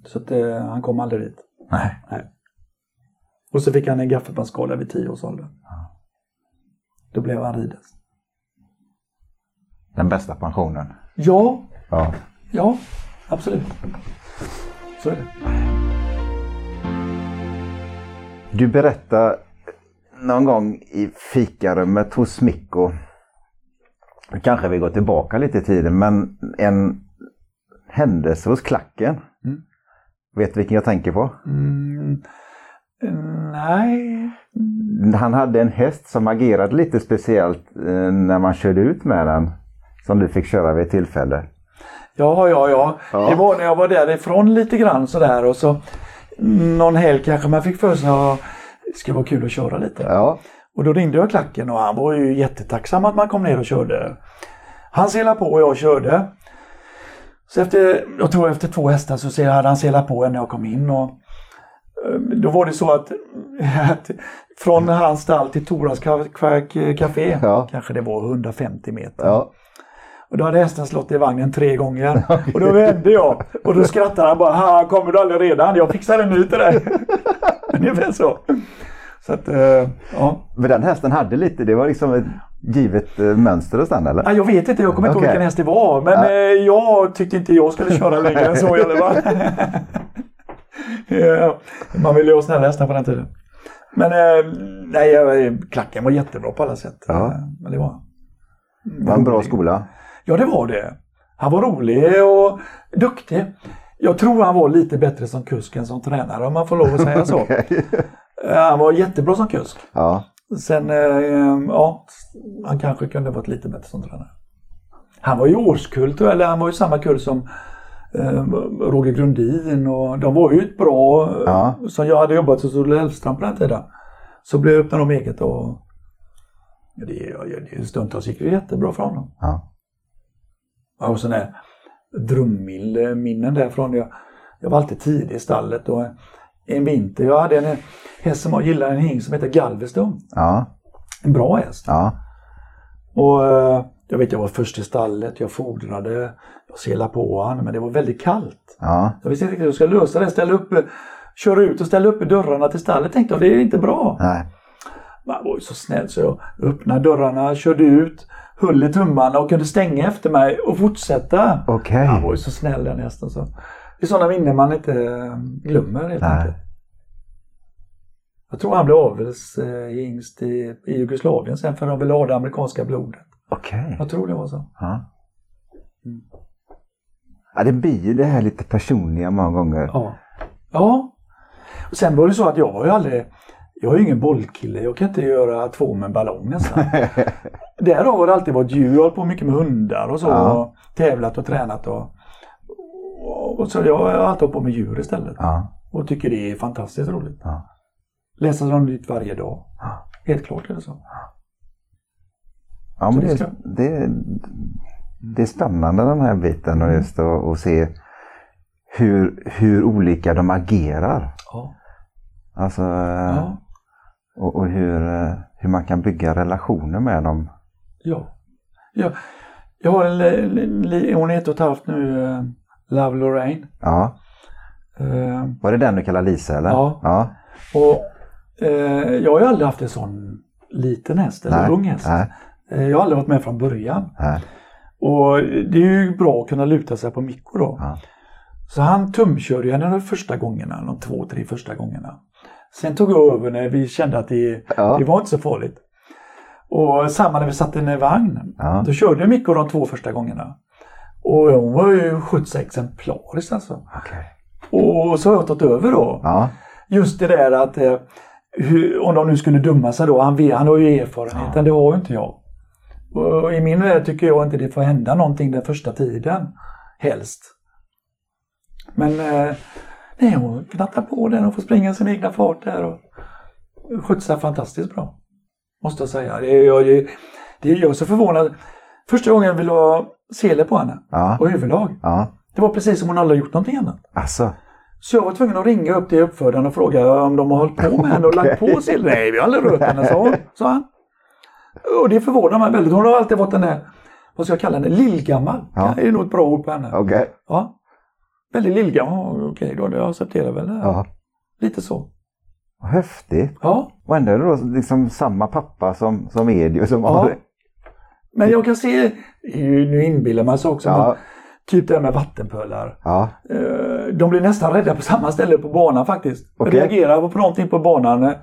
Så att eh, han kom aldrig dit. Nej. nej. Och så fick han en gaffelbandsskada vid tio års ålder. Ja. Då blev han ridhäst. Den bästa pensionen? Ja. Ja. Ja, absolut. Så är det. Du berättade någon gång i fikarummet hos Mikko, kanske vi går tillbaka lite i tiden, men en händelse hos klacken. Mm. Vet du vilken jag tänker på? Mm. Nej. Han hade en häst som agerade lite speciellt eh, när man körde ut med den. Som du fick köra vid ett tillfälle. Ja, ja, ja. ja. Det var när jag var därifrån lite grann sådär och så någon helg kanske man fick för sig att det skulle vara kul att köra lite. Ja. Och då ringde jag klacken och han var ju jättetacksam att man kom ner och körde. Han selade på och jag körde. Så efter, jag tror efter två hästar så hade han selat på en när jag kom in. Och, eh, då var det så att, [LAUGHS] att från hans stall till Toras café, ja. kanske det var 150 meter. Ja. Och då hade hästen slått i vagnen tre gånger. [LAUGHS] Och då vände jag och då skrattade han bara “Ha, kommer du aldrig redan? Jag fixar en ny till dig”. [LAUGHS] Ungefär så. Så att, uh, ja. Men den hästen hade lite, det var liksom ett givet uh, mönster hos den eller? Ja, jag vet inte, jag kommer inte okay. ihåg vilken häst det var. Men ja. uh, jag tyckte inte jag skulle köra längre än så i alla fall. [LAUGHS] ja, man ville ju ha snälla hästar på den tiden. Men nej, klacken var jättebra på alla sätt. Ja. Men det var, det var en bra skola. Ja, det var det. Han var rolig och duktig. Jag tror han var lite bättre som kusk än som tränare om man får lov att säga så. [LAUGHS] okay. Han var jättebra som kusk. Ja. Sen, eh, ja, han kanske kunde varit lite bättre som tränare. Han var ju årskull, eller han var ju samma kull som eh, Roger Grundin och de var ju ett bra, ja. som jag hade jobbat hos Olle Hellström på den tiden. Så blev jag öppnade de eget och det, det, stundtals gick det jättebra för honom. Ja. Och sådana här drömminnen därifrån. Jag, jag var alltid tidig i stallet och en vinter, jag hade en häst som jag gillade, en hing som heter Galveston. Ja. En bra häst. Ja. Och eh, jag vet, jag var först i stallet, jag fodrade, jag selade på honom, men det var väldigt kallt. Ja. Jag visste inte hur jag skulle lösa det, ställa upp, köra ut och ställa upp dörrarna till stallet. Tänkte jag, det är inte bra. Nej. Man var ju så snäll så jag öppnade dörrarna, körde ut, höll i tummarna och kunde stänga efter mig och fortsätta. Okay. Han var ju så snäll den hästen. Så. Det är sådana minnen man inte eh, glömmer helt enkelt. Jag tror han blev avelshingst i, i Jugoslavien sen för de ville ha det amerikanska blodet. Okej. Okay. Jag tror det var så. Ja. Mm. ja, det blir ju det här lite personliga många gånger. Ja. Ja. Och sen var det så att jag var ju aldrig jag är ju ingen bollkille, jag kan inte göra två med en ballong nästan. [LAUGHS] Därav har det alltid varit djur, jag har på mycket med hundar och så. Ja. Och tävlat och tränat och, och, så jag har alltid hållit på med djur istället. Ja. Och tycker det är fantastiskt roligt. Ja. Läsa något nytt varje dag. Helt klart är det så. Ja, men det, är, det, det är spännande den här biten och just att se hur, hur olika de agerar. Ja. Alltså, ja. Och, och hur, hur man kan bygga relationer med dem. Ja. ja. Jag har en, hon är ett och ett halvt nu, uh, Love Lorraine. Ja. Uh, Var det den du kallar Lisa eller? Ja. ja. Och, uh, jag har ju aldrig haft en sån liten häst eller Nej. ung häst. Nej. Jag har aldrig varit med från början. Nej. Och det är ju bra att kunna luta sig på Mikko då. Ja. Så han tumkörde henne de första gångerna, de två, tre första gångerna. Sen tog jag över när vi kände att det, ja. det var inte så farligt. Och samma när vi satte ner vagn. Ja. Då körde Mikko de två första gångerna. Och hon var ju skjuts exemplariskt alltså. Okay. Och så har jag tagit över då. Ja. Just det där att eh, hur, om de nu skulle dumma sig då. Han, han har ju erfarenheten, ja. det har ju inte jag. Och I min värld tycker jag inte det får hända någonting den första tiden. Helst. Men eh, nej, hon knattar på den och får springa sin egna fart där och skjutsar fantastiskt bra. Måste jag säga. Det, är, det, det är jag så förvånad. Första gången jag ville ha sele på henne ja. och överlag. Ja. Det var precis som hon aldrig gjort någonting annat. Alltså. Så jag var tvungen att ringa upp till uppfödaren och fråga om de har hållit på med henne och lagt på sele. Nej, vi har aldrig rört henne, sa, sa han. Och det förvånar mig väldigt. Hon har alltid varit den där, vad ska jag kalla henne, lillgammal. Ja. Det är nog ett bra ord på henne. Okay. Ja. Väldigt lillgammal. Okej då, jag accepterar väl det. Ja. Lite så. Häftigt. Ja. Och ändå är det då liksom samma pappa som, som Edio som ja. har Men jag kan se, nu inbillar man sig också, ja. typ det här med vattenpölar. Ja. Eh, de blir nästan rädda på samma ställe på banan faktiskt. Okay. Reagerar på någonting på banan. Eh,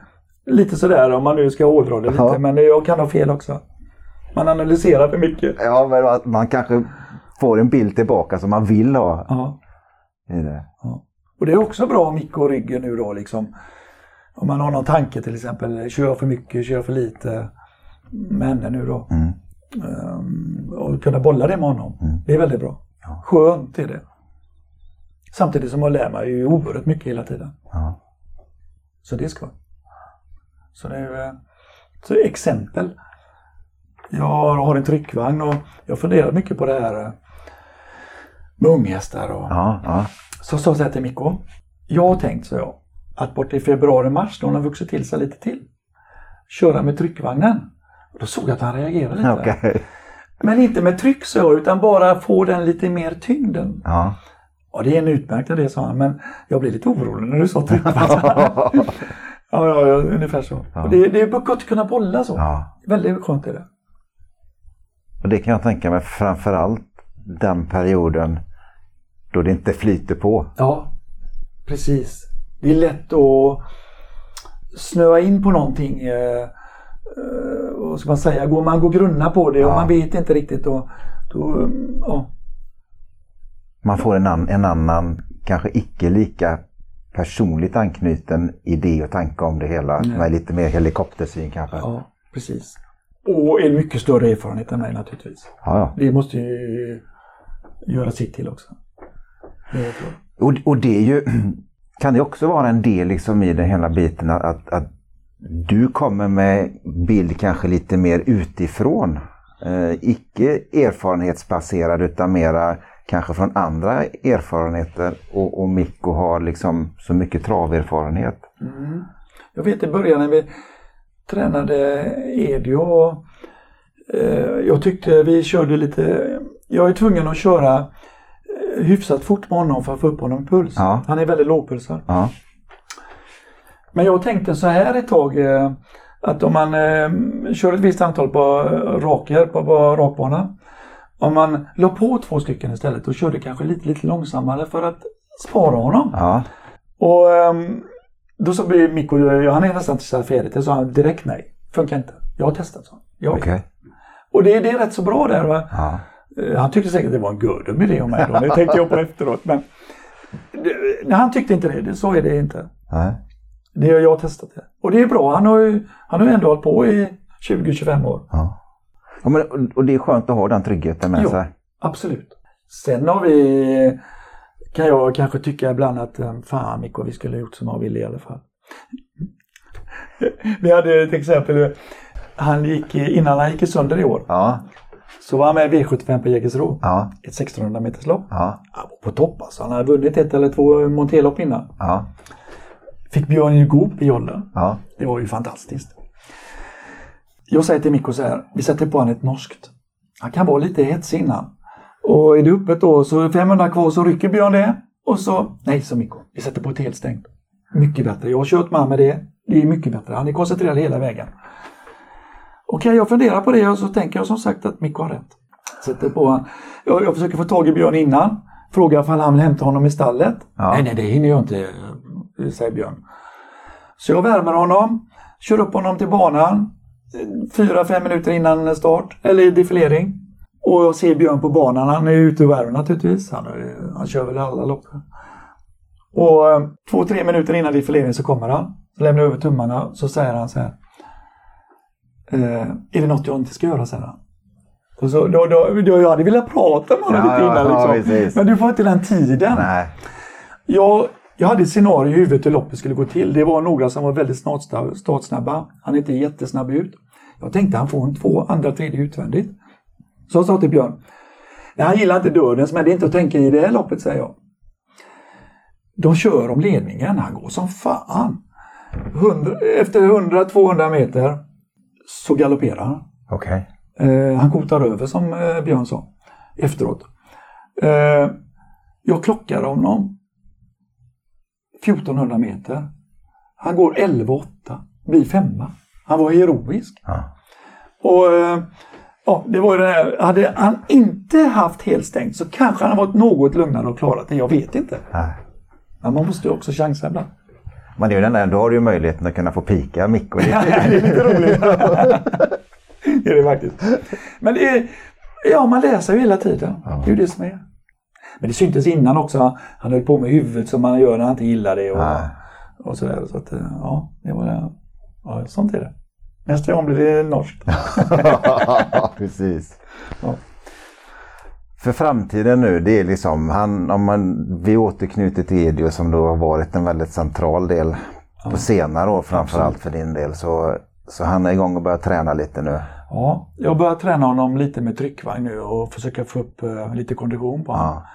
lite sådär om man nu ska hårdra det lite, ja. men jag kan ha fel också. Man analyserar för mycket. Ja, men att man kanske får en bild tillbaka som man vill ha. Ja. I det. Ja. Och det är också bra mikroryggen nu då liksom. Om man har någon tanke till exempel, kör för mycket, kör för lite med henne nu då. Mm. Um, och kunna bolla det med honom. Mm. Det är väldigt bra. Ja. Skönt är det. Samtidigt som man lär mig ju oerhört mycket hela tiden. Ja. Så det är skoj. Så det är så exempel. Jag har en tryckvagn och jag funderar mycket på det här eh, med unghästar. Och... Ja, ja. Så sa jag till Mikko. Jag har tänkt, så jag, att bort i februari-mars när hon har vuxit till sig lite till, köra med tryckvagnen. Och då såg jag att han reagerade lite. Okay. Men inte med tryck så jag, utan bara få den lite mer tyngden. Ja. Ja, det är en utmärkt idé sa han, men jag blev lite orolig när du sa tryckvagn. [LAUGHS] Ja, ja, ja ungefär så. Ja. Det, det är gott att kunna bolla så. Ja. Väldigt skönt är det. Och det kan jag tänka mig framförallt den perioden då det inte flyter på. Ja, precis. Det är lätt att snöa in på någonting. Eh, eh, vad ska man säga? Går man går grunna på det och man vet inte riktigt. Då, då, ja. Man får en, an, en annan, kanske icke lika personligt anknuten idé och tanke om det hela. Nej. Med lite mer helikoptersyn kanske. Ja, precis. Och en mycket större erfarenhet än mig naturligtvis. Ja, ja. Det måste ju göra sitt till också. Det och, och det är ju, kan det också vara en del liksom i den hela biten att, att du kommer med bild kanske lite mer utifrån. Eh, icke erfarenhetsbaserad utan mera kanske från andra erfarenheter och, och Mikko har liksom så mycket traverfarenhet. Mm. Jag vet i början när vi tränade Edio eh, jag tyckte vi körde lite, jag är tvungen att köra hyfsat fort med honom för att få upp honom i puls. Ja. Han är väldigt lågpulsad. Ja. Men jag tänkte så här ett tag eh, att om man eh, kör ett visst antal på raker på, på rakbanan om man la på två stycken istället och körde kanske lite, lite långsammare för att spara honom. Ja. Och um, då så blir Mikko, han är nästan testat färdigt. Jag sa direkt nej. Funkar inte. Jag har testat så. Jag okay. Och det, det är rätt så bra där. Va? Ja. Uh, han tyckte säkert det var en gördum idé om mig då. Det tänkte jag på efteråt. Men det, han tyckte inte det. Så är det inte. Nej. Det har jag testat det. Och det är bra. Han har ju, han har ju ändå hållit på i 20-25 år. Ja. Ja, men, och det är skönt att ha den tryggheten med jo, sig. Absolut. Sen har vi, kan jag kanske tycka ibland att eh, fan Mikko, vi skulle ha gjort som han ville i alla fall. vi hade ett exempel, han gick, innan han gick sönder i år, ja. Så var han med i V75 på Jägersro. Ja. Ett 1600 meters lopp. Ja. Han var på topp alltså. Han hade vunnit ett eller två monterlopp innan. Ja. Fick Björn Goop i jollen. Ja. Det var ju fantastiskt. Jag säger till Mikko så här, vi sätter på honom ett norskt. han kan vara lite hetsig innan. Och är det öppet då så 500 kvar så rycker Björn det. Och så, nej så Mikko, vi sätter på ett helt stängt. Mycket bättre. Jag har kört med med det. Det är mycket bättre. Han är koncentrerad hela vägen. Okej, okay, jag funderar på det och så tänker jag som sagt att Mikko har rätt. Sätter på, jag, jag försöker få tag i Björn innan. Frågar om han vill hämta honom i stallet. Ja. Nej, nej, det hinner jag inte, säger Björn. Så jag värmer honom, kör upp honom till banan. Fyra, fem minuter innan start, eller defilering. Och jag ser Björn på banan. Han är ute och värmer naturligtvis. Han, han kör väl alla lopp. Och eh, två, tre minuter innan defilering så kommer han. Så lämnar över tummarna. Så säger han så här. Eh, är det något jag inte ska göra? säger han. Och så, då, då, då, jag hade velat prata med honom ja, lite innan. Liksom. Ja, men du får inte den tiden. Nej. Jag, jag hade ett scenario i huvudet hur loppet skulle gå till. Det var några som var väldigt startsnabba. Han är inte jättesnabb ut. Jag tänkte han får en två, andra, tredje utvändigt. Så jag sa till Björn. Nej, han gillar inte dödens, men det är inte att tänka i det här loppet, säger jag. De kör om ledningen. Han går som fan. 100, efter 100-200 meter så galopperar han. Okay. Eh, han kotar över som eh, Björn sa efteråt. Eh, jag klockar honom 1400 meter. Han går 11,8, blir femma. Han var heroisk. Ja. Och eh, ja, det var ju det här. Hade han inte haft helstängt så kanske han varit något lugnare och klarat det. Jag vet inte. Nej. Men man måste ju också chansa ibland. Men det är ju den där, då har du ju möjligheten att kunna få pika Mikko. det är [LAUGHS] lite roligt. [LAUGHS] det är det faktiskt. Men det är, ja, man läser ju hela tiden. Ja. Det är ju det som är. Men det syntes innan också. Han höll på med huvudet som man gör när han inte gillar det. Och, och sådär. Så att, ja, det var det. Ja, sånt är det. Nästa gång blir det norskt. [LAUGHS] ja, precis. Ja. För framtiden nu, det är liksom, han, om man, vi återknyter till Edio som då har varit en väldigt central del ja. på senare år framförallt för din del. Så, så han är igång och börjar träna lite nu. Ja, jag börjar träna honom lite med tryckvagn nu och försöka få upp uh, lite kondition på honom. Ja.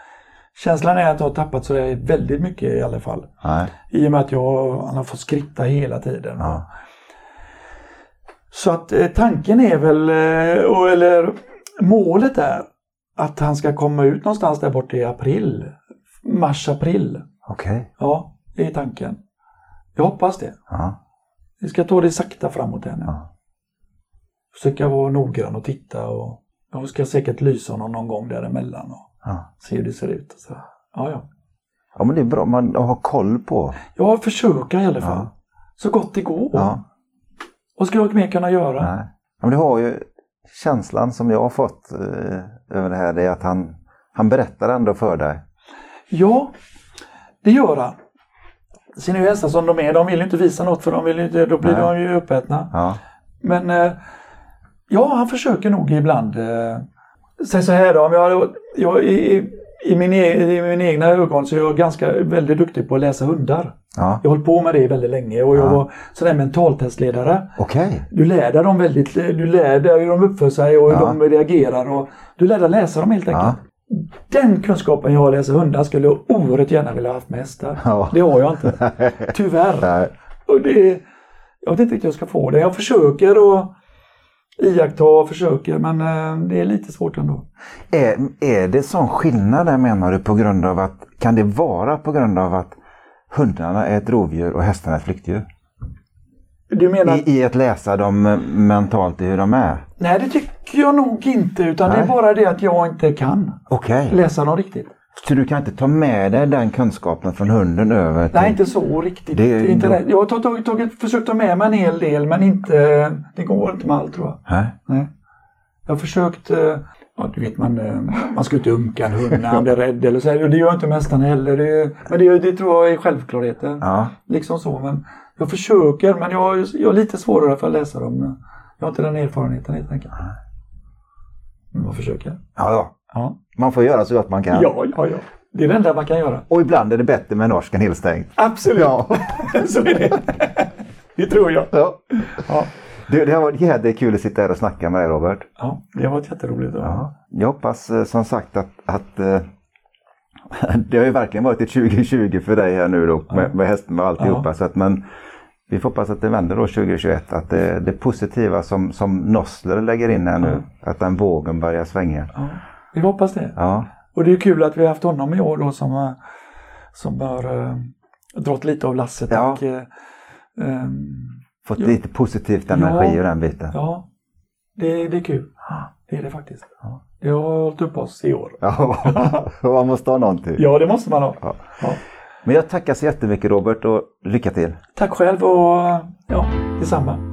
Känslan är att jag har tappat så väldigt mycket i alla fall. Nej. I och med att jag, han har fått skritta hela tiden. Ja. Så att eh, tanken är väl, eh, eller målet är att han ska komma ut någonstans där borta i april. Mars-april. Okej. Okay. Ja, det är tanken. Jag hoppas det. Ja. Vi ska ta det sakta framåt här nu. Ja. Försöka vara noggrann och titta och jag ska säkert lysa honom någon gång däremellan och ja. se hur det ser ut. Så, ja, ja. Ja, men det är bra man har koll på. Ja, försöka i alla fall. Ja. Så gott det går. Ja. Vad ska jag mer kunna göra? Nej. Ja, men du har ju känslan som jag har fått eh, över det här, det är att han, han berättar ändå för dig. Ja, det gör han. Sina hästar som de är, de vill inte visa något för de vill inte, då blir Nej. de ju uppätna. Ja. Men eh, ja, han försöker nog ibland. Eh, säg så här då, om jag, jag i, i, min, e, i min egna ögon så är jag ganska väldigt duktig på att läsa hundar. Ja. Jag har hållit på med det väldigt länge och jag ja. var sådär mentaltestledare. Okay. Du lär dig dem väldigt, du lär dig hur de uppför sig och hur ja. de reagerar. Och du lär dig läsa dem helt enkelt. Den kunskapen jag har att läsa hundar skulle jag oerhört gärna vilja ha haft med hästar. Det har jag inte. [LAUGHS] Tyvärr. Och det, jag vet inte riktigt hur jag ska få det. Jag försöker att iaktta och försöker men eh, det är lite svårt ändå. Är, är det sån skillnad där menar du på grund av att, kan det vara på grund av att hundarna är ett rovdjur och hästarna är ett flyktdjur? Du menar... I, I att läsa dem mentalt i hur de är? Nej det tycker jag nog inte utan Nej. det är bara det att jag inte kan okay. läsa dem riktigt. Så du kan inte ta med dig den kunskapen från hunden över till... Nej, inte så riktigt. Det, är inte det. Jag har tagit, tagit, försökt ta med mig en hel del men inte, det går inte med allt tror jag. Nej. Nej. Jag har försökt, eh, ja, du vet man, eh, man ska inte unka en hund när han blir rädd eller så. Och det gör inte mästaren heller. Det, men det, det tror jag är självklarheter. Ja. Liksom så. Men jag försöker men jag, jag har lite svårare för att läsa dem. Jag har inte den erfarenheten helt enkelt. Men jag försöker. Ja, ja. Ja. Man får göra så gott man kan. Ja, ja, ja. Det är det enda man kan göra. Och ibland är det bättre med norsk än helstängt. Absolut. Ja. [LAUGHS] så är det. Det tror jag. Ja. ja. Det, det har varit jävligt kul att sitta här och snacka med dig Robert. Ja, det har varit jätteroligt. Ja. Jag hoppas eh, som sagt att, att eh, [LAUGHS] det har ju verkligen varit ett 2020 för dig här nu då med, med hästen och alltihopa. Ja. Så att, men vi får hoppas att det vänder då 2021. Att det, det positiva som, som Nossler lägger in här nu, att den vågen börjar svänga. Ja, vi hoppas det. Ja. Och det är kul att vi har haft honom i år då som, som har uh, dragit lite av lasset. Ja. Och, uh, Fått ja. lite positivt energi ur den biten. Ja, det, det är kul. Det är det faktiskt. Ja. Det har hållit upp oss i år. Ja, [LAUGHS] man måste ha någonting. Ja, det måste man ha. Ja. Ja. Men jag tackar så jättemycket Robert och lycka till. Tack själv och ja, detsamma.